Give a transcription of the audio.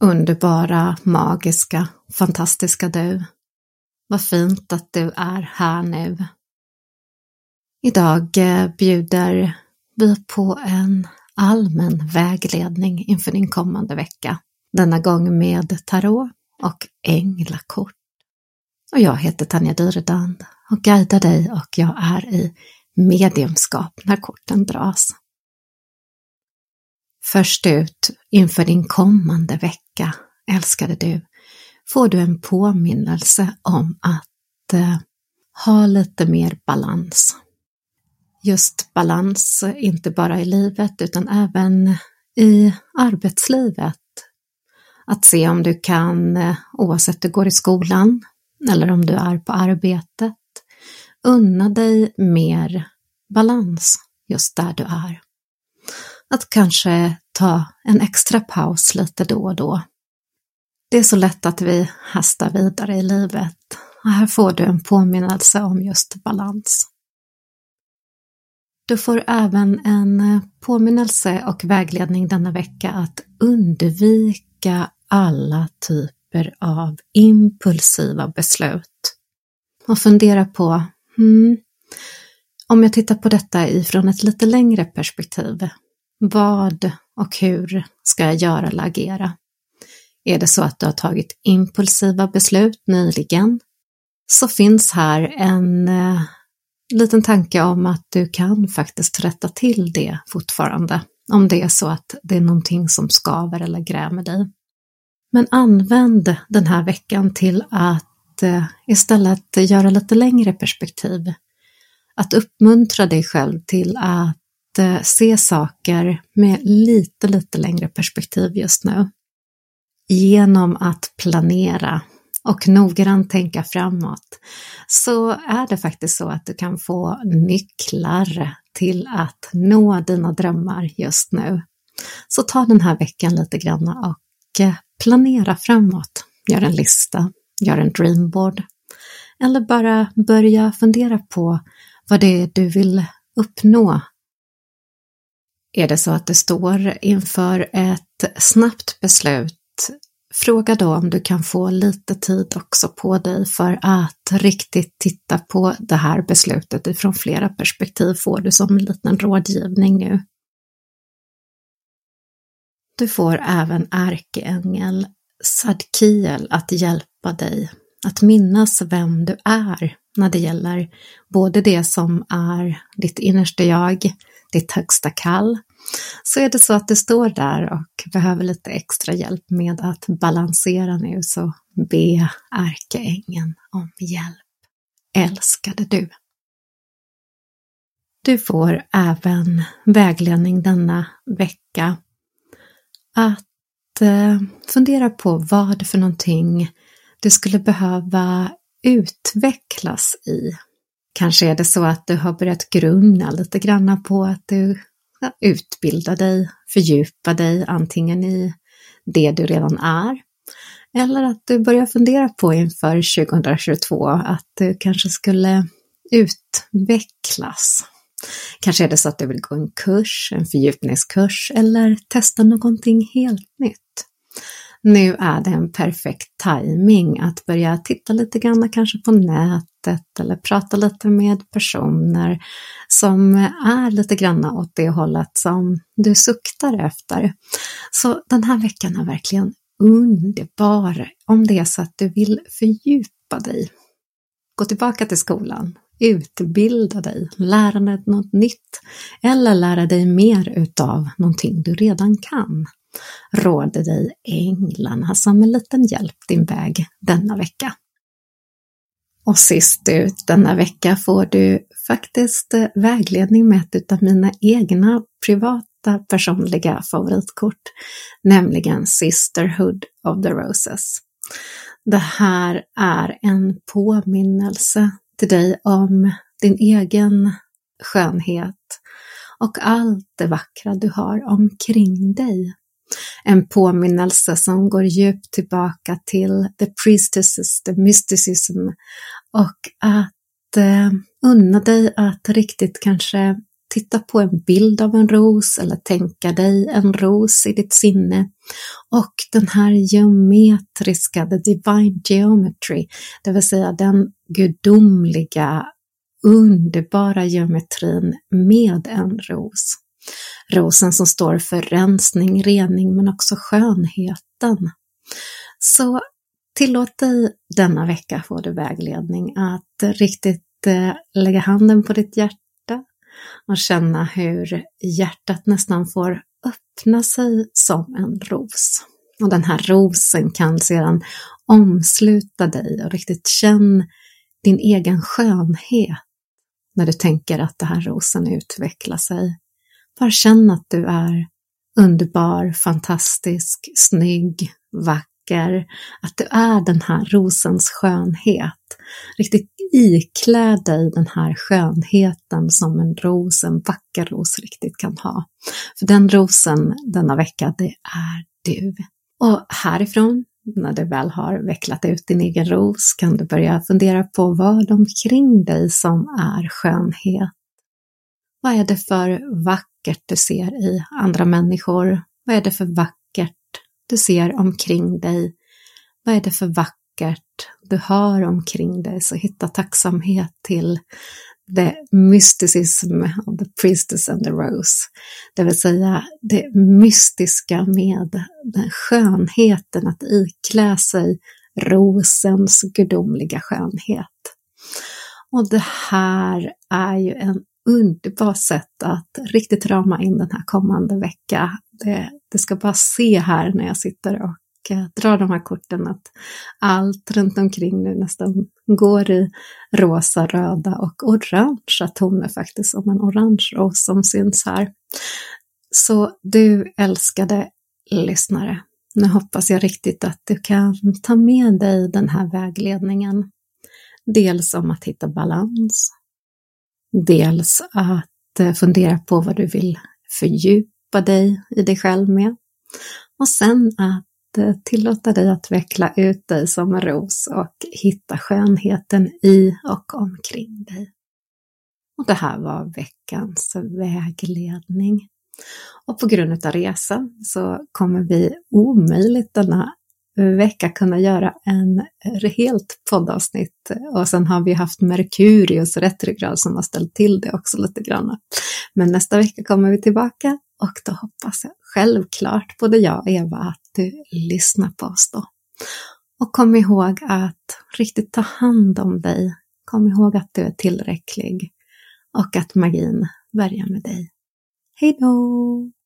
Underbara, magiska, fantastiska du. Vad fint att du är här nu. Idag eh, bjuder vi på en allmän vägledning inför din kommande vecka. Denna gång med tarot och änglakort. Och jag heter Tanja Dyredand och guidar dig och jag är i mediumskap när korten dras. Först ut inför din kommande vecka, älskade du, får du en påminnelse om att eh, ha lite mer balans. Just balans, inte bara i livet utan även i arbetslivet. Att se om du kan, eh, oavsett du går i skolan eller om du är på arbetet, unna dig mer balans just där du är att kanske ta en extra paus lite då och då. Det är så lätt att vi hastar vidare i livet och här får du en påminnelse om just balans. Du får även en påminnelse och vägledning denna vecka att undvika alla typer av impulsiva beslut. Och fundera på, hmm, om jag tittar på detta ifrån ett lite längre perspektiv, vad och hur ska jag göra eller agera? Är det så att du har tagit impulsiva beslut nyligen så finns här en eh, liten tanke om att du kan faktiskt rätta till det fortfarande om det är så att det är någonting som skaver eller grämer dig. Men använd den här veckan till att eh, istället göra lite längre perspektiv. Att uppmuntra dig själv till att se saker med lite, lite längre perspektiv just nu. Genom att planera och noggrant tänka framåt så är det faktiskt så att du kan få nycklar till att nå dina drömmar just nu. Så ta den här veckan lite grann och eh, planera framåt. Gör en lista, gör en dreamboard eller bara börja fundera på vad det är du vill uppnå är det så att du står inför ett snabbt beslut, fråga då om du kan få lite tid också på dig för att riktigt titta på det här beslutet ifrån flera perspektiv får du som en liten rådgivning nu. Du får även ärkeängel Sadkiel att hjälpa dig att minnas vem du är när det gäller både det som är ditt innersta jag, ditt högsta kall, så är det så att du står där och behöver lite extra hjälp med att balansera nu så be ärkeängeln om hjälp. Älskade du! Du får även vägledning denna vecka att eh, fundera på vad för någonting du skulle behöva utvecklas i. Kanske är det så att du har börjat grunna lite granna på att du utbildar dig, fördjupar dig antingen i det du redan är eller att du börjar fundera på inför 2022 att du kanske skulle utvecklas. Kanske är det så att du vill gå en kurs, en fördjupningskurs eller testa någonting helt nytt. Nu är det en perfekt timing att börja titta lite grann kanske på sättet eller prata lite med personer som är lite grann åt det hållet som du suktar efter. Så den här veckan är verkligen underbar om det är så att du vill fördjupa dig. Gå tillbaka till skolan, utbilda dig, lära dig något nytt eller lära dig mer utav någonting du redan kan råder dig änglarna som en liten hjälp din väg denna vecka. Och sist ut denna vecka får du faktiskt eh, vägledning med ett av mina egna privata personliga favoritkort, nämligen Sisterhood of the Roses. Det här är en påminnelse till dig om din egen skönhet och allt det vackra du har omkring dig. En påminnelse som går djupt tillbaka till the priestesses, the mysticism och att eh, unna dig att riktigt kanske titta på en bild av en ros eller tänka dig en ros i ditt sinne. Och den här geometriska, the divine geometry, det vill säga den gudomliga, underbara geometrin med en ros. Rosen som står för rensning, rening men också skönheten. Så tillåt dig denna vecka få du vägledning att riktigt eh, lägga handen på ditt hjärta och känna hur hjärtat nästan får öppna sig som en ros. Och den här rosen kan sedan omsluta dig och riktigt känn din egen skönhet när du tänker att den här rosen utvecklar sig. Bara känn att du är underbar, fantastisk, snygg, vacker, att du är den här rosens skönhet. Riktigt iklä dig den här skönheten som en ros, en vacker ros riktigt kan ha. För den rosen denna vecka, det är du. Och härifrån, när du väl har vecklat ut din egen ros, kan du börja fundera på vad omkring dig som är skönhet. Vad är det för vackert du ser i andra människor? Vad är det för vackert du ser omkring dig? Vad är det för vackert du har omkring dig? Så hitta tacksamhet till the mysticism of the priestess and the rose. Det vill säga det mystiska med den skönheten att iklä sig rosens gudomliga skönhet. Och det här är ju en underbart sätt att riktigt rama in den här kommande vecka. Det, det ska bara se här när jag sitter och eh, drar de här korten att allt runt omkring nu nästan går i rosa, röda och orangea toner faktiskt, som en orange ros som syns här. Så du älskade lyssnare, nu hoppas jag riktigt att du kan ta med dig den här vägledningen. Dels om att hitta balans, Dels att eh, fundera på vad du vill fördjupa dig i dig själv med. Och sen att eh, tillåta dig att veckla ut dig som en ros och hitta skönheten i och omkring dig. Och det här var veckans vägledning. Och på grund av resan så kommer vi omöjligt denna vecka kunna göra en helt poddavsnitt och sen har vi haft Merkurius retrograd som har ställt till det också lite grann. Men nästa vecka kommer vi tillbaka och då hoppas jag självklart både jag och Eva att du lyssnar på oss då. Och kom ihåg att riktigt ta hand om dig. Kom ihåg att du är tillräcklig och att magin börjar med dig. Hej då!